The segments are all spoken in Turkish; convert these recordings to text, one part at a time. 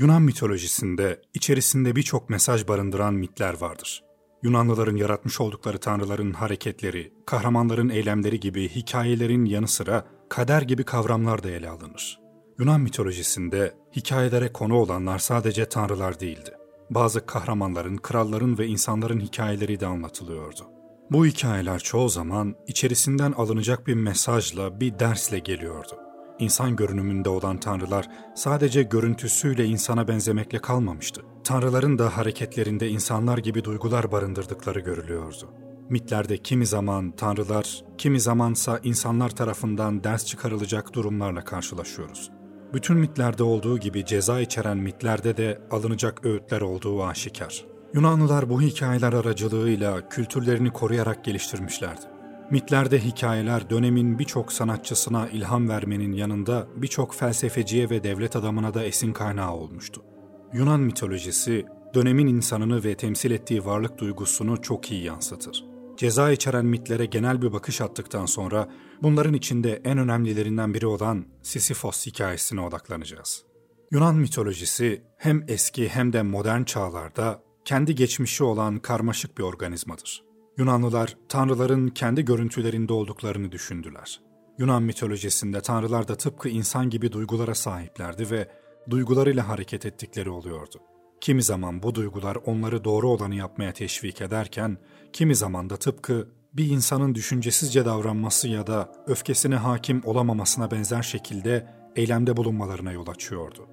Yunan mitolojisinde içerisinde birçok mesaj barındıran mitler vardır. Yunanlıların yaratmış oldukları tanrıların hareketleri, kahramanların eylemleri gibi hikayelerin yanı sıra kader gibi kavramlar da ele alınır. Yunan mitolojisinde hikayelere konu olanlar sadece tanrılar değildi. Bazı kahramanların, kralların ve insanların hikayeleri de anlatılıyordu. Bu hikayeler çoğu zaman içerisinden alınacak bir mesajla, bir dersle geliyordu. İnsan görünümünde olan tanrılar sadece görüntüsüyle insana benzemekle kalmamıştı. Tanrıların da hareketlerinde insanlar gibi duygular barındırdıkları görülüyordu. Mitlerde kimi zaman tanrılar, kimi zamansa insanlar tarafından ders çıkarılacak durumlarla karşılaşıyoruz. Bütün mitlerde olduğu gibi ceza içeren mitlerde de alınacak öğütler olduğu aşikar. Yunanlılar bu hikayeler aracılığıyla kültürlerini koruyarak geliştirmişlerdi. Mitlerde hikayeler dönemin birçok sanatçısına ilham vermenin yanında birçok felsefeciye ve devlet adamına da esin kaynağı olmuştu. Yunan mitolojisi dönemin insanını ve temsil ettiği varlık duygusunu çok iyi yansıtır. Ceza içeren mitlere genel bir bakış attıktan sonra bunların içinde en önemlilerinden biri olan Sisyphos hikayesine odaklanacağız. Yunan mitolojisi hem eski hem de modern çağlarda kendi geçmişi olan karmaşık bir organizmadır. Yunanlılar tanrıların kendi görüntülerinde olduklarını düşündüler. Yunan mitolojisinde tanrılar da tıpkı insan gibi duygulara sahiplerdi ve duygularıyla hareket ettikleri oluyordu. Kimi zaman bu duygular onları doğru olanı yapmaya teşvik ederken, kimi zaman da tıpkı bir insanın düşüncesizce davranması ya da öfkesine hakim olamamasına benzer şekilde eylemde bulunmalarına yol açıyordu.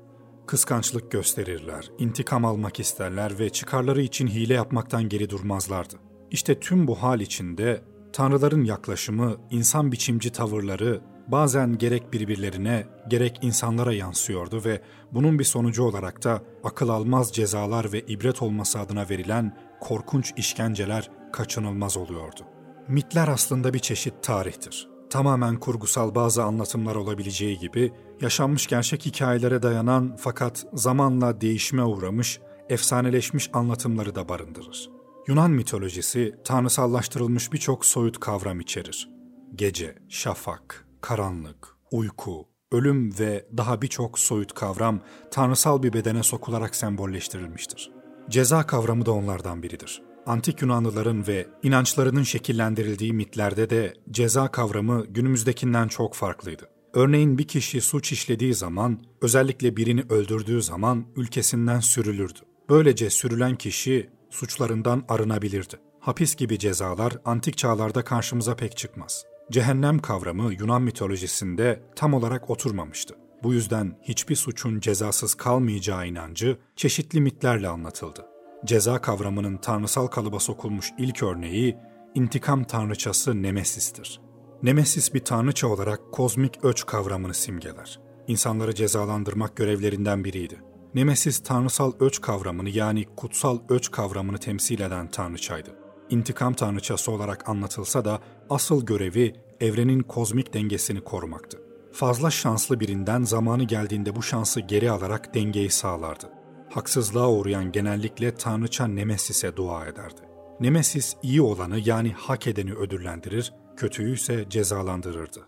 Kıskançlık gösterirler, intikam almak isterler ve çıkarları için hile yapmaktan geri durmazlardı. İşte tüm bu hal içinde tanrıların yaklaşımı, insan biçimci tavırları bazen gerek birbirlerine gerek insanlara yansıyordu ve bunun bir sonucu olarak da akıl almaz cezalar ve ibret olması adına verilen korkunç işkenceler kaçınılmaz oluyordu. Mitler aslında bir çeşit tarihtir. Tamamen kurgusal bazı anlatımlar olabileceği gibi yaşanmış gerçek hikayelere dayanan fakat zamanla değişime uğramış, efsaneleşmiş anlatımları da barındırır. Yunan mitolojisi tanrısallaştırılmış birçok soyut kavram içerir. Gece, şafak, karanlık, uyku, ölüm ve daha birçok soyut kavram tanrısal bir bedene sokularak sembolleştirilmiştir. Ceza kavramı da onlardan biridir. Antik Yunanlıların ve inançlarının şekillendirildiği mitlerde de ceza kavramı günümüzdekinden çok farklıydı. Örneğin bir kişi suç işlediği zaman, özellikle birini öldürdüğü zaman ülkesinden sürülürdü. Böylece sürülen kişi suçlarından arınabilirdi. Hapis gibi cezalar antik çağlarda karşımıza pek çıkmaz. Cehennem kavramı Yunan mitolojisinde tam olarak oturmamıştı. Bu yüzden hiçbir suçun cezasız kalmayacağı inancı çeşitli mitlerle anlatıldı. Ceza kavramının tanrısal kalıba sokulmuş ilk örneği intikam tanrıçası Nemesis'tir. Nemesis bir tanrıça olarak kozmik öç kavramını simgeler. İnsanları cezalandırmak görevlerinden biriydi. Nemesis tanrısal öç kavramını yani kutsal öç kavramını temsil eden tanrıçaydı. İntikam tanrıçası olarak anlatılsa da asıl görevi evrenin kozmik dengesini korumaktı. Fazla şanslı birinden zamanı geldiğinde bu şansı geri alarak dengeyi sağlardı. Haksızlığa uğrayan genellikle tanrıça Nemesis'e dua ederdi. Nemesis iyi olanı yani hak edeni ödüllendirir, kötüyü ise cezalandırırdı.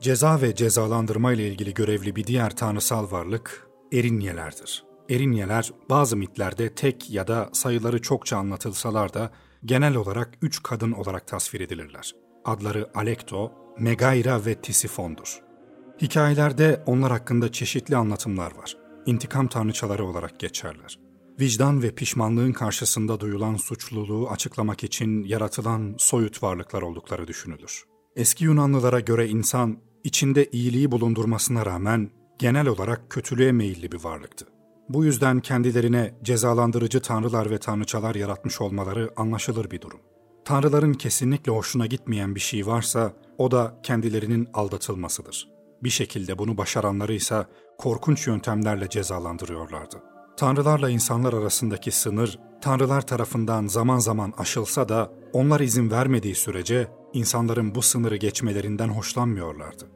Ceza ve cezalandırma ile ilgili görevli bir diğer tanrısal varlık Erinyelerdir. Erinyeler bazı mitlerde tek ya da sayıları çokça anlatılsalar da genel olarak üç kadın olarak tasvir edilirler. Adları Alekto, Megaira ve Tisifon'dur. Hikayelerde onlar hakkında çeşitli anlatımlar var. İntikam tanrıçaları olarak geçerler. Vicdan ve pişmanlığın karşısında duyulan suçluluğu açıklamak için yaratılan soyut varlıklar oldukları düşünülür. Eski Yunanlılara göre insan içinde iyiliği bulundurmasına rağmen genel olarak kötülüğe meyilli bir varlıktı. Bu yüzden kendilerine cezalandırıcı tanrılar ve tanrıçalar yaratmış olmaları anlaşılır bir durum. Tanrıların kesinlikle hoşuna gitmeyen bir şey varsa o da kendilerinin aldatılmasıdır. Bir şekilde bunu başaranları ise korkunç yöntemlerle cezalandırıyorlardı. Tanrılarla insanlar arasındaki sınır tanrılar tarafından zaman zaman aşılsa da onlar izin vermediği sürece insanların bu sınırı geçmelerinden hoşlanmıyorlardı.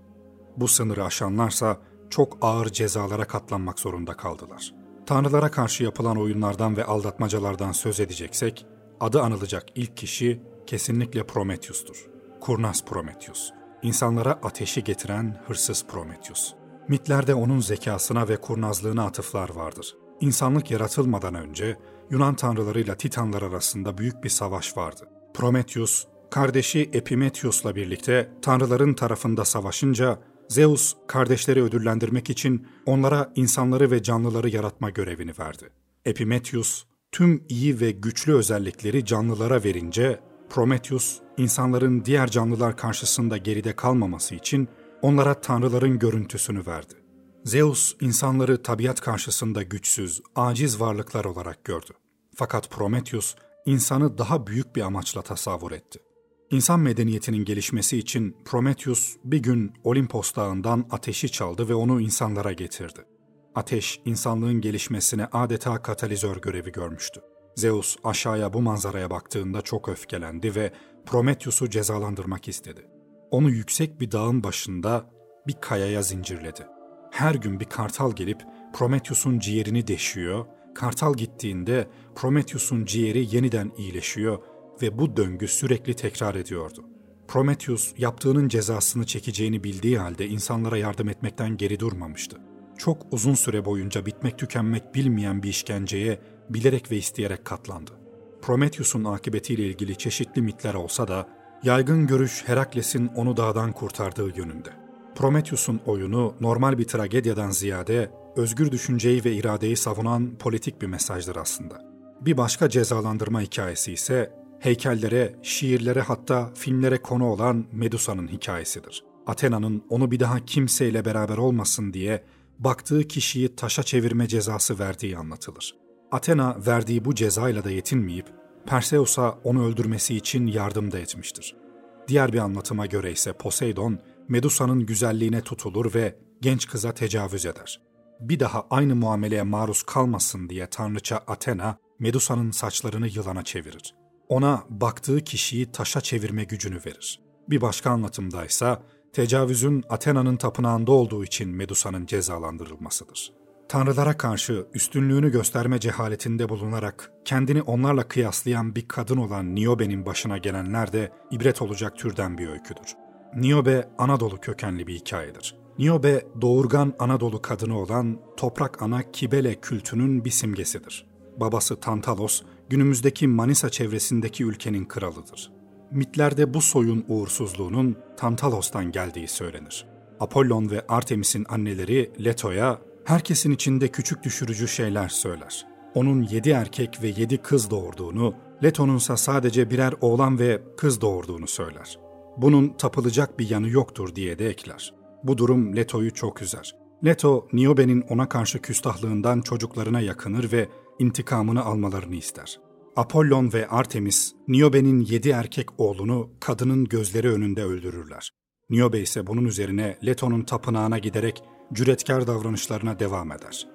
Bu sınırı aşanlarsa çok ağır cezalara katlanmak zorunda kaldılar. Tanrılara karşı yapılan oyunlardan ve aldatmacalardan söz edeceksek, adı anılacak ilk kişi kesinlikle Prometheus'tur. Kurnaz Prometheus. İnsanlara ateşi getiren hırsız Prometheus. Mitlerde onun zekasına ve kurnazlığına atıflar vardır. insanlık yaratılmadan önce Yunan tanrılarıyla Titanlar arasında büyük bir savaş vardı. Prometheus, kardeşi Epimetheus'la birlikte tanrıların tarafında savaşınca Zeus kardeşleri ödüllendirmek için onlara insanları ve canlıları yaratma görevini verdi. Epimetheus tüm iyi ve güçlü özellikleri canlılara verince Prometheus insanların diğer canlılar karşısında geride kalmaması için onlara tanrıların görüntüsünü verdi. Zeus insanları tabiat karşısında güçsüz, aciz varlıklar olarak gördü. Fakat Prometheus insanı daha büyük bir amaçla tasavvur etti. İnsan medeniyetinin gelişmesi için Prometheus bir gün Olimpos dağından ateşi çaldı ve onu insanlara getirdi. Ateş, insanlığın gelişmesine adeta katalizör görevi görmüştü. Zeus aşağıya bu manzaraya baktığında çok öfkelendi ve Prometheus'u cezalandırmak istedi. Onu yüksek bir dağın başında bir kayaya zincirledi. Her gün bir kartal gelip Prometheus'un ciğerini deşiyor, kartal gittiğinde Prometheus'un ciğeri yeniden iyileşiyor ve bu döngü sürekli tekrar ediyordu. Prometheus yaptığının cezasını çekeceğini bildiği halde insanlara yardım etmekten geri durmamıştı. Çok uzun süre boyunca bitmek tükenmek bilmeyen bir işkenceye bilerek ve isteyerek katlandı. Prometheus'un akıbetiyle ilgili çeşitli mitler olsa da yaygın görüş Herakles'in onu dağdan kurtardığı yönünde. Prometheus'un oyunu normal bir tragedyadan ziyade özgür düşünceyi ve iradeyi savunan politik bir mesajdır aslında. Bir başka cezalandırma hikayesi ise heykellere, şiirlere hatta filmlere konu olan Medusa'nın hikayesidir. Athena'nın onu bir daha kimseyle beraber olmasın diye baktığı kişiyi taşa çevirme cezası verdiği anlatılır. Athena verdiği bu cezayla da yetinmeyip Perseus'a onu öldürmesi için yardım da etmiştir. Diğer bir anlatıma göre ise Poseidon, Medusa'nın güzelliğine tutulur ve genç kıza tecavüz eder. Bir daha aynı muameleye maruz kalmasın diye tanrıça Athena, Medusa'nın saçlarını yılana çevirir. Ona baktığı kişiyi taşa çevirme gücünü verir. Bir başka anlatımdaysa tecavüzün Athena'nın tapınağında olduğu için Medusa'nın cezalandırılmasıdır. Tanrılara karşı üstünlüğünü gösterme cehaletinde bulunarak kendini onlarla kıyaslayan bir kadın olan Niobe'nin başına gelenler de ibret olacak türden bir öyküdür. Niobe Anadolu kökenli bir hikayedir. Niobe doğurgan Anadolu kadını olan toprak ana Kibele kültünün bir simgesidir. Babası Tantalos günümüzdeki Manisa çevresindeki ülkenin kralıdır. Mitlerde bu soyun uğursuzluğunun Tantalos'tan geldiği söylenir. Apollon ve Artemis'in anneleri Leto'ya herkesin içinde küçük düşürücü şeyler söyler. Onun yedi erkek ve yedi kız doğurduğunu, Leto'nunsa sadece birer oğlan ve kız doğurduğunu söyler. Bunun tapılacak bir yanı yoktur diye de ekler. Bu durum Leto'yu çok üzer. Leto, Niobe'nin ona karşı küstahlığından çocuklarına yakınır ve intikamını almalarını ister. Apollon ve Artemis, Niobe'nin yedi erkek oğlunu kadının gözleri önünde öldürürler. Niobe ise bunun üzerine Leto'nun tapınağına giderek cüretkar davranışlarına devam eder.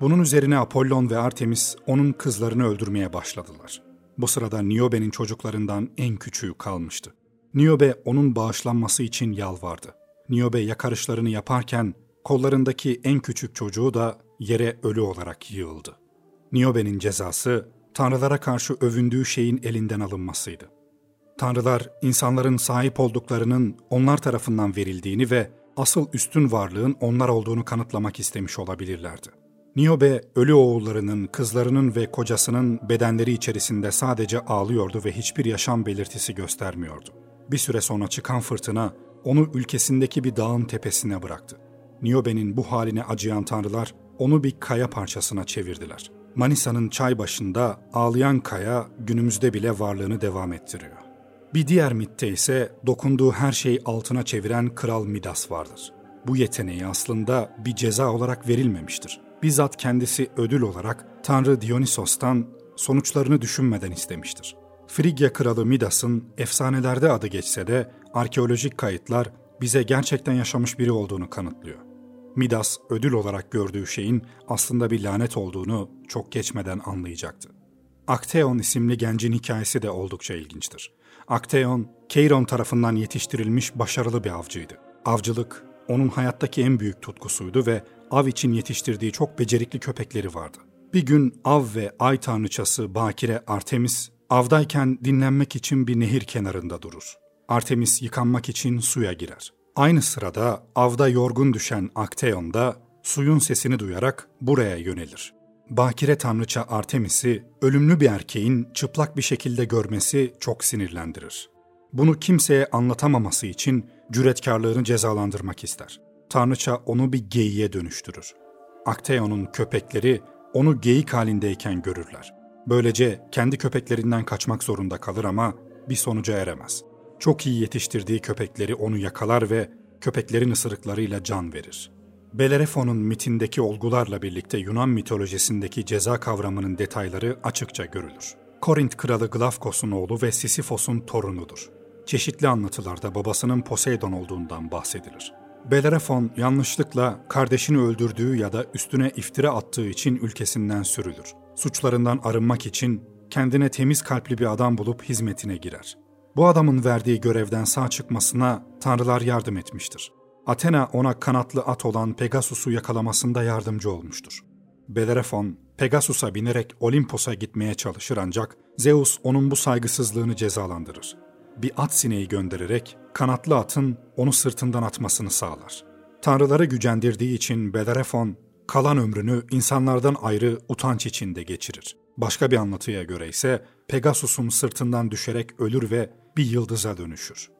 Bunun üzerine Apollon ve Artemis onun kızlarını öldürmeye başladılar. Bu sırada Niobe'nin çocuklarından en küçüğü kalmıştı. Niobe onun bağışlanması için yalvardı. Niobe yakarışlarını yaparken kollarındaki en küçük çocuğu da yere ölü olarak yığıldı. Niobe'nin cezası tanrılara karşı övündüğü şeyin elinden alınmasıydı. Tanrılar insanların sahip olduklarının onlar tarafından verildiğini ve asıl üstün varlığın onlar olduğunu kanıtlamak istemiş olabilirlerdi. Niobe, ölü oğullarının, kızlarının ve kocasının bedenleri içerisinde sadece ağlıyordu ve hiçbir yaşam belirtisi göstermiyordu. Bir süre sonra çıkan fırtına onu ülkesindeki bir dağın tepesine bıraktı. Niobe'nin bu haline acıyan tanrılar onu bir kaya parçasına çevirdiler. Manisa'nın çay başında ağlayan kaya günümüzde bile varlığını devam ettiriyor. Bir diğer mitte ise dokunduğu her şeyi altına çeviren Kral Midas vardır. Bu yeteneği aslında bir ceza olarak verilmemiştir. Bizzat kendisi ödül olarak Tanrı Dionysos'tan sonuçlarını düşünmeden istemiştir. Frigya kralı Midas'ın efsanelerde adı geçse de arkeolojik kayıtlar bize gerçekten yaşamış biri olduğunu kanıtlıyor. Midas ödül olarak gördüğü şeyin aslında bir lanet olduğunu çok geçmeden anlayacaktı. Akteon isimli gencin hikayesi de oldukça ilginçtir. Akteon, Keiron tarafından yetiştirilmiş başarılı bir avcıydı. Avcılık onun hayattaki en büyük tutkusuydu ve av için yetiştirdiği çok becerikli köpekleri vardı. Bir gün av ve ay tanrıçası Bakire Artemis avdayken dinlenmek için bir nehir kenarında durur. Artemis yıkanmak için suya girer. Aynı sırada avda yorgun düşen Akteon da suyun sesini duyarak buraya yönelir. bakire tanrıça Artemis'i ölümlü bir erkeğin çıplak bir şekilde görmesi çok sinirlendirir. Bunu kimseye anlatamaması için cüretkarlığını cezalandırmak ister. Tanrıça onu bir geyiğe dönüştürür. Akteon'un köpekleri onu geyik halindeyken görürler. Böylece kendi köpeklerinden kaçmak zorunda kalır ama bir sonuca eremez. Çok iyi yetiştirdiği köpekleri onu yakalar ve köpeklerin ısırıklarıyla can verir. Belerefon'un mitindeki olgularla birlikte Yunan mitolojisindeki ceza kavramının detayları açıkça görülür. Korint kralı Glafkos'un oğlu ve Sisyphos'un torunudur. Çeşitli anlatılarda babasının Poseidon olduğundan bahsedilir. Belerefon yanlışlıkla kardeşini öldürdüğü ya da üstüne iftira attığı için ülkesinden sürülür. Suçlarından arınmak için kendine temiz kalpli bir adam bulup hizmetine girer. Bu adamın verdiği görevden sağ çıkmasına tanrılar yardım etmiştir. Athena ona kanatlı at olan Pegasus'u yakalamasında yardımcı olmuştur. Belerefon, Pegasus'a binerek Olimpos'a gitmeye çalışır ancak Zeus onun bu saygısızlığını cezalandırır. Bir at sineği göndererek kanatlı atın onu sırtından atmasını sağlar. Tanrıları gücendirdiği için Belerefon, kalan ömrünü insanlardan ayrı utanç içinde geçirir. Başka bir anlatıya göre ise Pegasus'un sırtından düşerek ölür ve bir yıldıza dönüşür.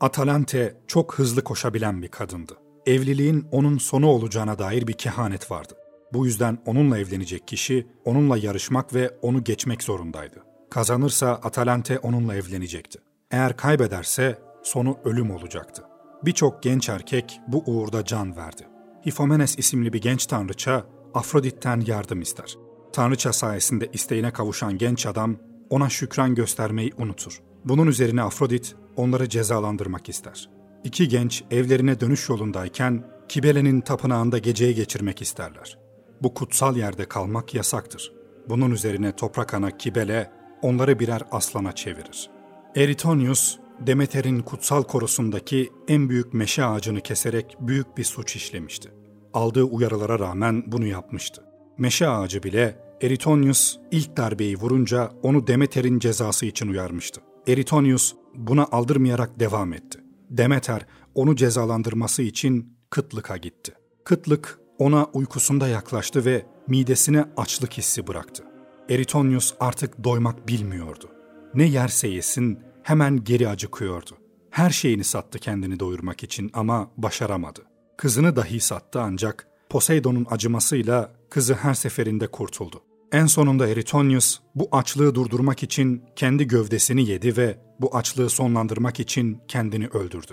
Atalante çok hızlı koşabilen bir kadındı. Evliliğin onun sonu olacağına dair bir kehanet vardı. Bu yüzden onunla evlenecek kişi onunla yarışmak ve onu geçmek zorundaydı. Kazanırsa Atalante onunla evlenecekti. Eğer kaybederse sonu ölüm olacaktı. Birçok genç erkek bu uğurda can verdi. Hifomenes isimli bir genç tanrıça Afrodit'ten yardım ister. Tanrıça sayesinde isteğine kavuşan genç adam ona şükran göstermeyi unutur. Bunun üzerine Afrodit onları cezalandırmak ister. İki genç evlerine dönüş yolundayken Kibele'nin tapınağında geceyi geçirmek isterler. Bu kutsal yerde kalmak yasaktır. Bunun üzerine toprak ana Kibele onları birer aslana çevirir. Eritonius, Demeter'in kutsal korusundaki en büyük meşe ağacını keserek büyük bir suç işlemişti. Aldığı uyarılara rağmen bunu yapmıştı. Meşe ağacı bile Eritonius ilk darbeyi vurunca onu Demeter'in cezası için uyarmıştı. Eritonius buna aldırmayarak devam etti. Demeter onu cezalandırması için kıtlıka gitti. Kıtlık ona uykusunda yaklaştı ve midesine açlık hissi bıraktı. Eritonius artık doymak bilmiyordu. Ne yerse yesin hemen geri acıkıyordu. Her şeyini sattı kendini doyurmak için ama başaramadı. Kızını dahi sattı ancak Poseidon'un acımasıyla kızı her seferinde kurtuldu. En sonunda Eritonius bu açlığı durdurmak için kendi gövdesini yedi ve bu açlığı sonlandırmak için kendini öldürdü.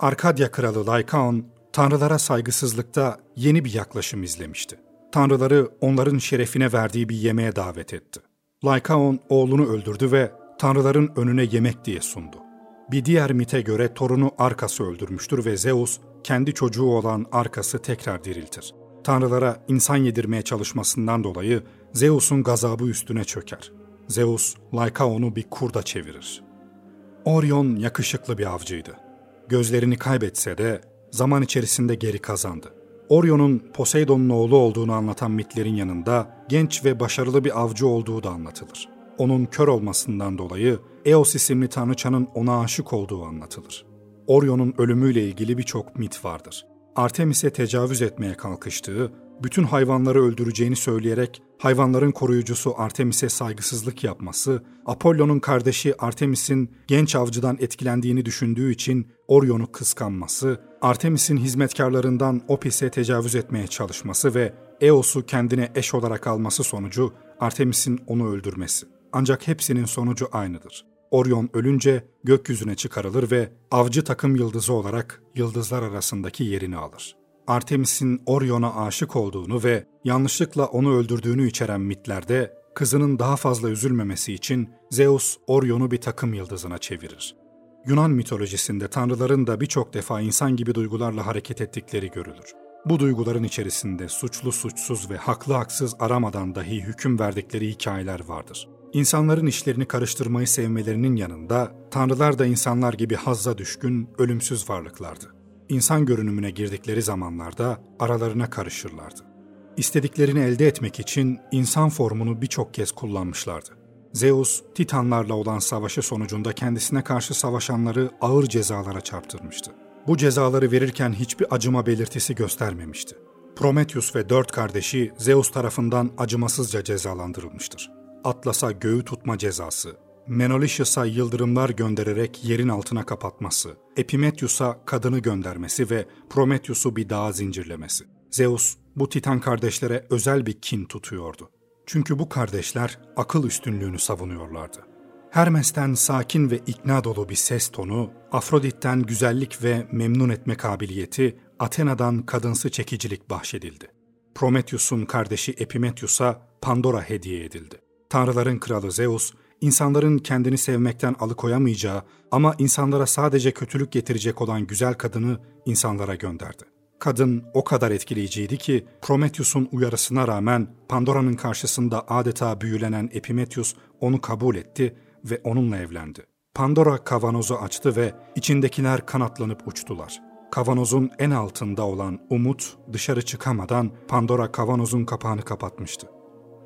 Arkadya kralı Lycaon, tanrılara saygısızlıkta yeni bir yaklaşım izlemişti. Tanrıları onların şerefine verdiği bir yemeğe davet etti. Lycaon oğlunu öldürdü ve tanrıların önüne yemek diye sundu. Bir diğer mite göre torunu Arkas'ı öldürmüştür ve Zeus kendi çocuğu olan Arkas'ı tekrar diriltir. Tanrılara insan yedirmeye çalışmasından dolayı Zeus'un gazabı üstüne çöker. Zeus, Lycaon'u bir kurda çevirir. Orion yakışıklı bir avcıydı. Gözlerini kaybetse de zaman içerisinde geri kazandı. Orion'un Poseidon'un oğlu olduğunu anlatan mitlerin yanında genç ve başarılı bir avcı olduğu da anlatılır. Onun kör olmasından dolayı Eos isimli tanrıçanın ona aşık olduğu anlatılır. Orion'un ölümüyle ilgili birçok mit vardır. Artemis'e tecavüz etmeye kalkıştığı, bütün hayvanları öldüreceğini söyleyerek hayvanların koruyucusu Artemis'e saygısızlık yapması, Apollo'nun kardeşi Artemis'in genç avcıdan etkilendiğini düşündüğü için Orion'u kıskanması, Artemis'in hizmetkarlarından Opis'e tecavüz etmeye çalışması ve Eos'u kendine eş olarak alması sonucu Artemis'in onu öldürmesi. Ancak hepsinin sonucu aynıdır. Orion ölünce gökyüzüne çıkarılır ve avcı takım yıldızı olarak yıldızlar arasındaki yerini alır. Artemis'in Orion'a aşık olduğunu ve yanlışlıkla onu öldürdüğünü içeren mitlerde kızının daha fazla üzülmemesi için Zeus Orion'u bir takım yıldızına çevirir. Yunan mitolojisinde tanrıların da birçok defa insan gibi duygularla hareket ettikleri görülür. Bu duyguların içerisinde suçlu suçsuz ve haklı haksız aramadan dahi hüküm verdikleri hikayeler vardır. İnsanların işlerini karıştırmayı sevmelerinin yanında tanrılar da insanlar gibi hazza düşkün, ölümsüz varlıklardı. İnsan görünümüne girdikleri zamanlarda aralarına karışırlardı. İstediklerini elde etmek için insan formunu birçok kez kullanmışlardı. Zeus, Titanlarla olan savaşı sonucunda kendisine karşı savaşanları ağır cezalara çarptırmıştı. Bu cezaları verirken hiçbir acıma belirtisi göstermemişti. Prometheus ve dört kardeşi Zeus tarafından acımasızca cezalandırılmıştır. Atlas'a göğü tutma cezası, Menolitius'a yıldırımlar göndererek yerin altına kapatması, Epimetheus'a kadını göndermesi ve Prometheus'u bir dağa zincirlemesi. Zeus bu Titan kardeşlere özel bir kin tutuyordu. Çünkü bu kardeşler akıl üstünlüğünü savunuyorlardı. Hermes'ten sakin ve ikna dolu bir ses tonu, Afrodit'ten güzellik ve memnun etme kabiliyeti, Athena'dan kadınsı çekicilik bahşedildi. Prometheus'un kardeşi Epimetheus'a Pandora hediye edildi. Tanrıların kralı Zeus, insanların kendini sevmekten alıkoyamayacağı ama insanlara sadece kötülük getirecek olan güzel kadını insanlara gönderdi. Kadın o kadar etkileyiciydi ki Prometheus'un uyarısına rağmen Pandora'nın karşısında adeta büyülenen Epimetheus onu kabul etti ve onunla evlendi. Pandora kavanozu açtı ve içindekiler kanatlanıp uçtular. Kavanozun en altında olan Umut dışarı çıkamadan Pandora kavanozun kapağını kapatmıştı.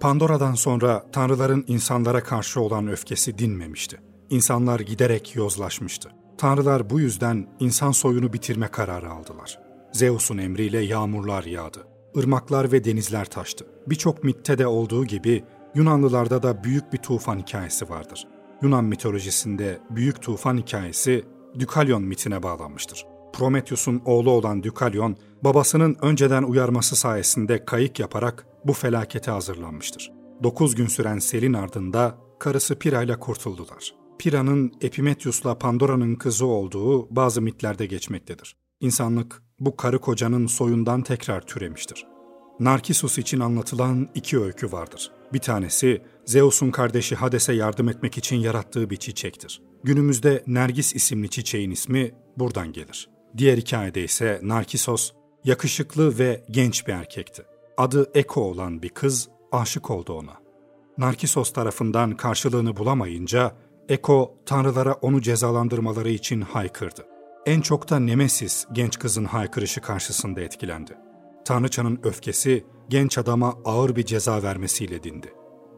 Pandora'dan sonra tanrıların insanlara karşı olan öfkesi dinmemişti. İnsanlar giderek yozlaşmıştı. Tanrılar bu yüzden insan soyunu bitirme kararı aldılar. Zeus'un emriyle yağmurlar yağdı. Irmaklar ve denizler taştı. Birçok mitte de olduğu gibi Yunanlılarda da büyük bir tufan hikayesi vardır. Yunan mitolojisinde büyük tufan hikayesi Dükalyon mitine bağlanmıştır. Prometheus'un oğlu olan Dükalyon, babasının önceden uyarması sayesinde kayık yaparak bu felakete hazırlanmıştır. Dokuz gün süren selin ardında karısı Pira ile kurtuldular. Pira'nın Epimetheus'la Pandora'nın kızı olduğu bazı mitlerde geçmektedir. İnsanlık bu karı kocanın soyundan tekrar türemiştir. Narkisus için anlatılan iki öykü vardır. Bir tanesi Zeus'un kardeşi Hades'e yardım etmek için yarattığı bir çiçektir. Günümüzde Nergis isimli çiçeğin ismi buradan gelir. Diğer hikayede ise Narkisos yakışıklı ve genç bir erkekti. Adı Eko olan bir kız aşık oldu ona. Narkisos tarafından karşılığını bulamayınca Eko tanrılara onu cezalandırmaları için haykırdı. En çok da Nemesis genç kızın haykırışı karşısında etkilendi. Tanrıçanın öfkesi genç adama ağır bir ceza vermesiyle dindi.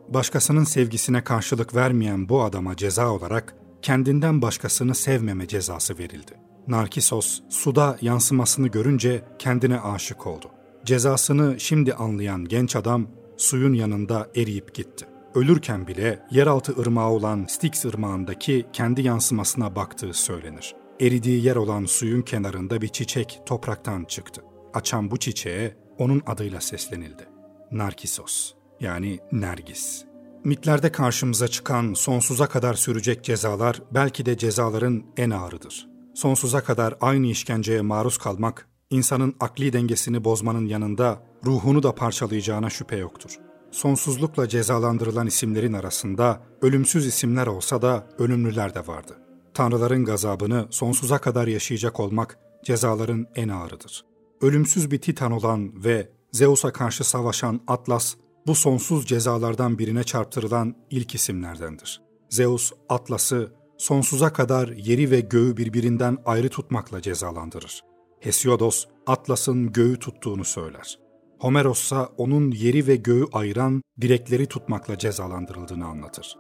Başkasının sevgisine karşılık vermeyen bu adama ceza olarak kendinden başkasını sevmeme cezası verildi. Narkisos suda yansımasını görünce kendine aşık oldu. Cezasını şimdi anlayan genç adam suyun yanında eriyip gitti. Ölürken bile yeraltı ırmağı olan Styx ırmağındaki kendi yansımasına baktığı söylenir. Eridiği yer olan suyun kenarında bir çiçek topraktan çıktı. Açan bu çiçeğe onun adıyla seslenildi. Narkisos yani Nergis. Mitlerde karşımıza çıkan sonsuza kadar sürecek cezalar belki de cezaların en ağırıdır. Sonsuza kadar aynı işkenceye maruz kalmak, insanın akli dengesini bozmanın yanında ruhunu da parçalayacağına şüphe yoktur. Sonsuzlukla cezalandırılan isimlerin arasında ölümsüz isimler olsa da ölümlüler de vardı. Tanrıların gazabını sonsuza kadar yaşayacak olmak cezaların en ağırıdır. Ölümsüz bir titan olan ve Zeus'a karşı savaşan Atlas, bu sonsuz cezalardan birine çarptırılan ilk isimlerdendir. Zeus, Atlas'ı sonsuza kadar yeri ve göğü birbirinden ayrı tutmakla cezalandırır. Hesiodos, Atlas'ın göğü tuttuğunu söyler. Homeros ise onun yeri ve göğü ayıran direkleri tutmakla cezalandırıldığını anlatır.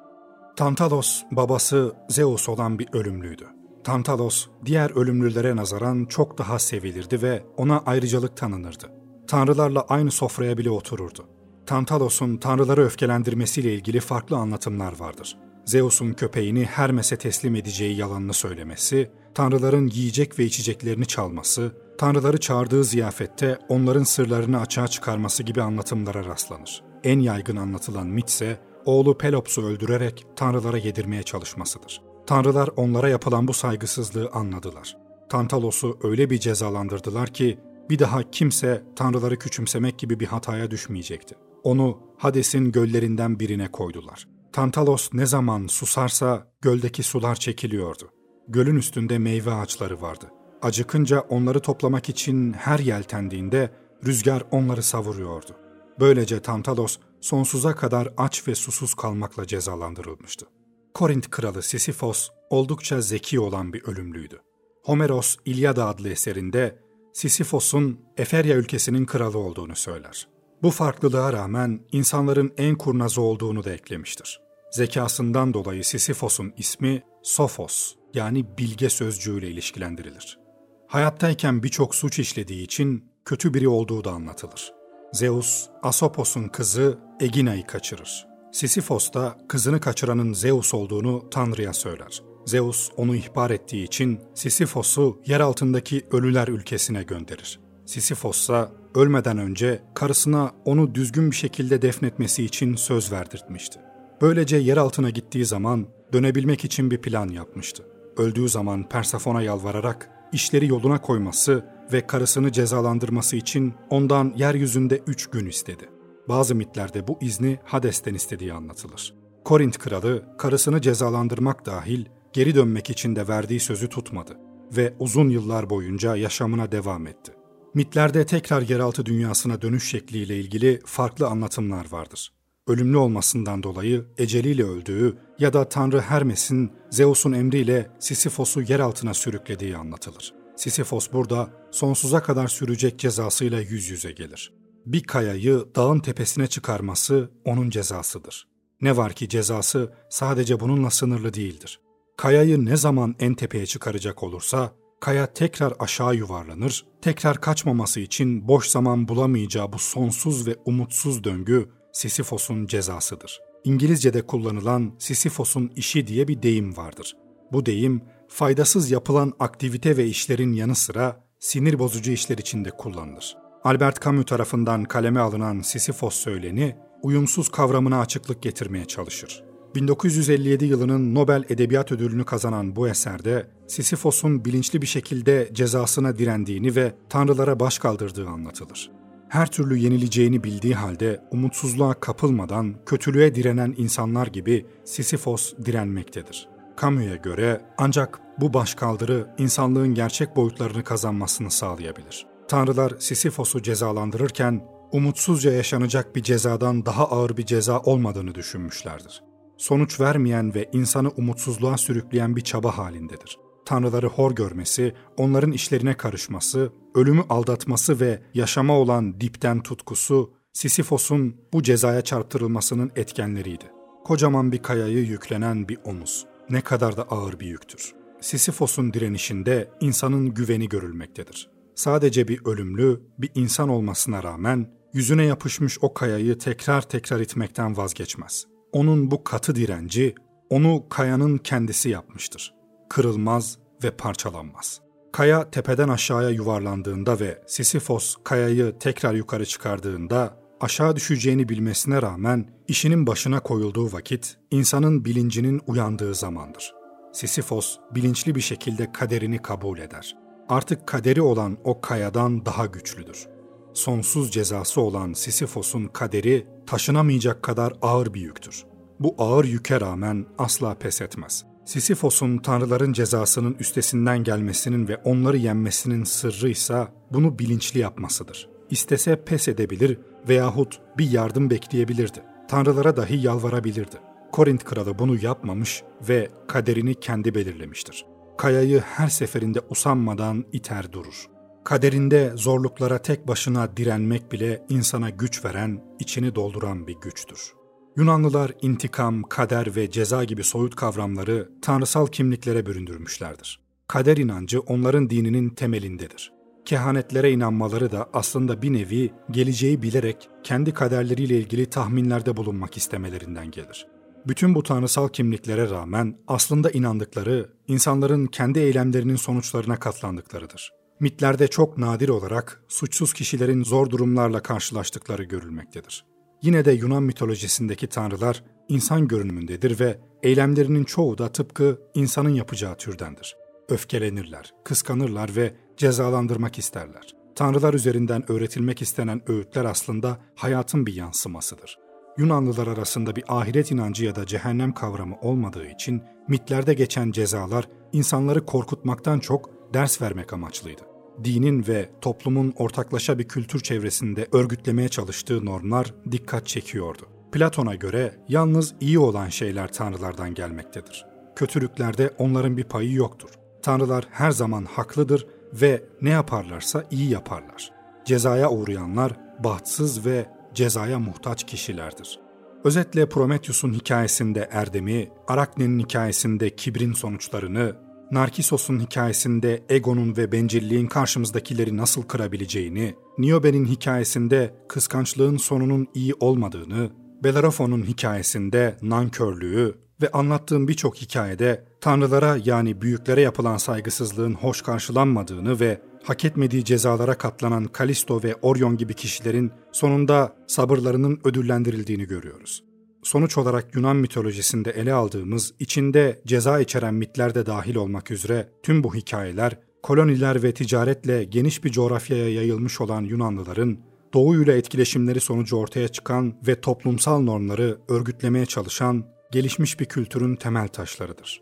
Tantalos, babası Zeus olan bir ölümlüydü. Tantalos, diğer ölümlülere nazaran çok daha sevilirdi ve ona ayrıcalık tanınırdı. Tanrılarla aynı sofraya bile otururdu. Tantalos'un tanrıları öfkelendirmesiyle ilgili farklı anlatımlar vardır. Zeus'un köpeğini Hermes'e teslim edeceği yalanını söylemesi, tanrıların yiyecek ve içeceklerini çalması, tanrıları çağırdığı ziyafette onların sırlarını açığa çıkarması gibi anlatımlara rastlanır. En yaygın anlatılan mit ise oğlu Pelops'u öldürerek tanrılara yedirmeye çalışmasıdır. Tanrılar onlara yapılan bu saygısızlığı anladılar. Tantalos'u öyle bir cezalandırdılar ki bir daha kimse tanrıları küçümsemek gibi bir hataya düşmeyecekti. Onu Hades'in göllerinden birine koydular. Tantalos ne zaman susarsa göldeki sular çekiliyordu. Gölün üstünde meyve ağaçları vardı. Acıkınca onları toplamak için her yeltendiğinde rüzgar onları savuruyordu. Böylece Tantalos sonsuza kadar aç ve susuz kalmakla cezalandırılmıştı. Korint kralı Sisyphos oldukça zeki olan bir ölümlüydü. Homeros İlyada adlı eserinde Sisyphos'un Eferya ülkesinin kralı olduğunu söyler. Bu farklılığa rağmen insanların en kurnazı olduğunu da eklemiştir. Zekasından dolayı Sisyphos'un ismi Sophos yani bilge sözcüğüyle ilişkilendirilir. Hayattayken birçok suç işlediği için kötü biri olduğu da anlatılır. Zeus, Asopos'un kızı Egina'yı kaçırır. Sisyphos da kızını kaçıranın Zeus olduğunu Tanrı'ya söyler. Zeus onu ihbar ettiği için Sisyphos'u yer altındaki ölüler ülkesine gönderir. Sisyphos ise ölmeden önce karısına onu düzgün bir şekilde defnetmesi için söz verdirtmişti. Böylece yer altına gittiği zaman dönebilmek için bir plan yapmıştı. Öldüğü zaman Persefon'a yalvararak işleri yoluna koyması ve karısını cezalandırması için ondan yeryüzünde üç gün istedi. Bazı mitlerde bu izni Hades'ten istediği anlatılır. Korint kralı karısını cezalandırmak dahil geri dönmek için de verdiği sözü tutmadı ve uzun yıllar boyunca yaşamına devam etti. Mitlerde tekrar yeraltı dünyasına dönüş şekliyle ilgili farklı anlatımlar vardır. Ölümlü olmasından dolayı eceliyle öldüğü ya da Tanrı Hermes'in Zeus'un emriyle Sisyphos'u yer altına sürüklediği anlatılır. Sisyphos burada sonsuza kadar sürecek cezasıyla yüz yüze gelir. Bir kayayı dağın tepesine çıkarması onun cezasıdır. Ne var ki cezası sadece bununla sınırlı değildir. Kayayı ne zaman en tepeye çıkaracak olursa kaya tekrar aşağı yuvarlanır, tekrar kaçmaması için boş zaman bulamayacağı bu sonsuz ve umutsuz döngü Sisyphos'un cezasıdır. İngilizce'de kullanılan Sisyphos'un işi diye bir deyim vardır. Bu deyim faydasız yapılan aktivite ve işlerin yanı sıra sinir bozucu işler için de kullanılır. Albert Camus tarafından kaleme alınan Sisyphos söyleni, uyumsuz kavramına açıklık getirmeye çalışır. 1957 yılının Nobel Edebiyat Ödülünü kazanan bu eserde Sisyphos'un bilinçli bir şekilde cezasına direndiğini ve tanrılara baş kaldırdığı anlatılır. Her türlü yenileceğini bildiği halde umutsuzluğa kapılmadan kötülüğe direnen insanlar gibi Sisyphos direnmektedir. Camus'a göre ancak bu başkaldırı insanlığın gerçek boyutlarını kazanmasını sağlayabilir. Tanrılar Sisyphos'u cezalandırırken umutsuzca yaşanacak bir cezadan daha ağır bir ceza olmadığını düşünmüşlerdir sonuç vermeyen ve insanı umutsuzluğa sürükleyen bir çaba halindedir. Tanrıları hor görmesi, onların işlerine karışması, ölümü aldatması ve yaşama olan dipten tutkusu Sisyphos'un bu cezaya çarptırılmasının etkenleriydi. Kocaman bir kayayı yüklenen bir omuz. Ne kadar da ağır bir yüktür. Sisyphos'un direnişinde insanın güveni görülmektedir. Sadece bir ölümlü, bir insan olmasına rağmen yüzüne yapışmış o kayayı tekrar tekrar itmekten vazgeçmez. Onun bu katı direnci onu kayanın kendisi yapmıştır. Kırılmaz ve parçalanmaz. Kaya tepeden aşağıya yuvarlandığında ve Sisyphos kayayı tekrar yukarı çıkardığında aşağı düşeceğini bilmesine rağmen işinin başına koyulduğu vakit insanın bilincinin uyandığı zamandır. Sisyphos bilinçli bir şekilde kaderini kabul eder. Artık kaderi olan o kayadan daha güçlüdür. Sonsuz cezası olan Sisyphos'un kaderi taşınamayacak kadar ağır bir yüktür. Bu ağır yüke rağmen asla pes etmez. Sisyphos'un tanrıların cezasının üstesinden gelmesinin ve onları yenmesinin sırrı ise bunu bilinçli yapmasıdır. İstese pes edebilir veyahut bir yardım bekleyebilirdi. Tanrılara dahi yalvarabilirdi. Korint kralı bunu yapmamış ve kaderini kendi belirlemiştir. Kayayı her seferinde usanmadan iter durur. Kaderinde zorluklara tek başına direnmek bile insana güç veren, içini dolduran bir güçtür. Yunanlılar intikam, kader ve ceza gibi soyut kavramları tanrısal kimliklere büründürmüşlerdir. Kader inancı onların dininin temelindedir. Kehanetlere inanmaları da aslında bir nevi geleceği bilerek kendi kaderleriyle ilgili tahminlerde bulunmak istemelerinden gelir. Bütün bu tanrısal kimliklere rağmen aslında inandıkları insanların kendi eylemlerinin sonuçlarına katlandıklarıdır. Mitlerde çok nadir olarak suçsuz kişilerin zor durumlarla karşılaştıkları görülmektedir. Yine de Yunan mitolojisindeki tanrılar insan görünümündedir ve eylemlerinin çoğu da tıpkı insanın yapacağı türdendir. Öfkelenirler, kıskanırlar ve cezalandırmak isterler. Tanrılar üzerinden öğretilmek istenen öğütler aslında hayatın bir yansımasıdır. Yunanlılar arasında bir ahiret inancı ya da cehennem kavramı olmadığı için mitlerde geçen cezalar insanları korkutmaktan çok ders vermek amaçlıydı dinin ve toplumun ortaklaşa bir kültür çevresinde örgütlemeye çalıştığı normlar dikkat çekiyordu. Platon'a göre yalnız iyi olan şeyler tanrılardan gelmektedir. Kötülüklerde onların bir payı yoktur. Tanrılar her zaman haklıdır ve ne yaparlarsa iyi yaparlar. Cezaya uğrayanlar bahtsız ve cezaya muhtaç kişilerdir. Özetle Prometheus'un hikayesinde erdemi, Arakne'nin hikayesinde kibrin sonuçlarını, Narkisos'un hikayesinde egonun ve bencilliğin karşımızdakileri nasıl kırabileceğini, Niobe'nin hikayesinde kıskançlığın sonunun iyi olmadığını, Bellerophon'un hikayesinde nankörlüğü ve anlattığım birçok hikayede tanrılara yani büyüklere yapılan saygısızlığın hoş karşılanmadığını ve hak etmediği cezalara katlanan Kalisto ve Orion gibi kişilerin sonunda sabırlarının ödüllendirildiğini görüyoruz. Sonuç olarak Yunan mitolojisinde ele aldığımız içinde ceza içeren mitler de dahil olmak üzere tüm bu hikayeler koloniler ve ticaretle geniş bir coğrafyaya yayılmış olan Yunanlıların doğuyla etkileşimleri sonucu ortaya çıkan ve toplumsal normları örgütlemeye çalışan gelişmiş bir kültürün temel taşlarıdır.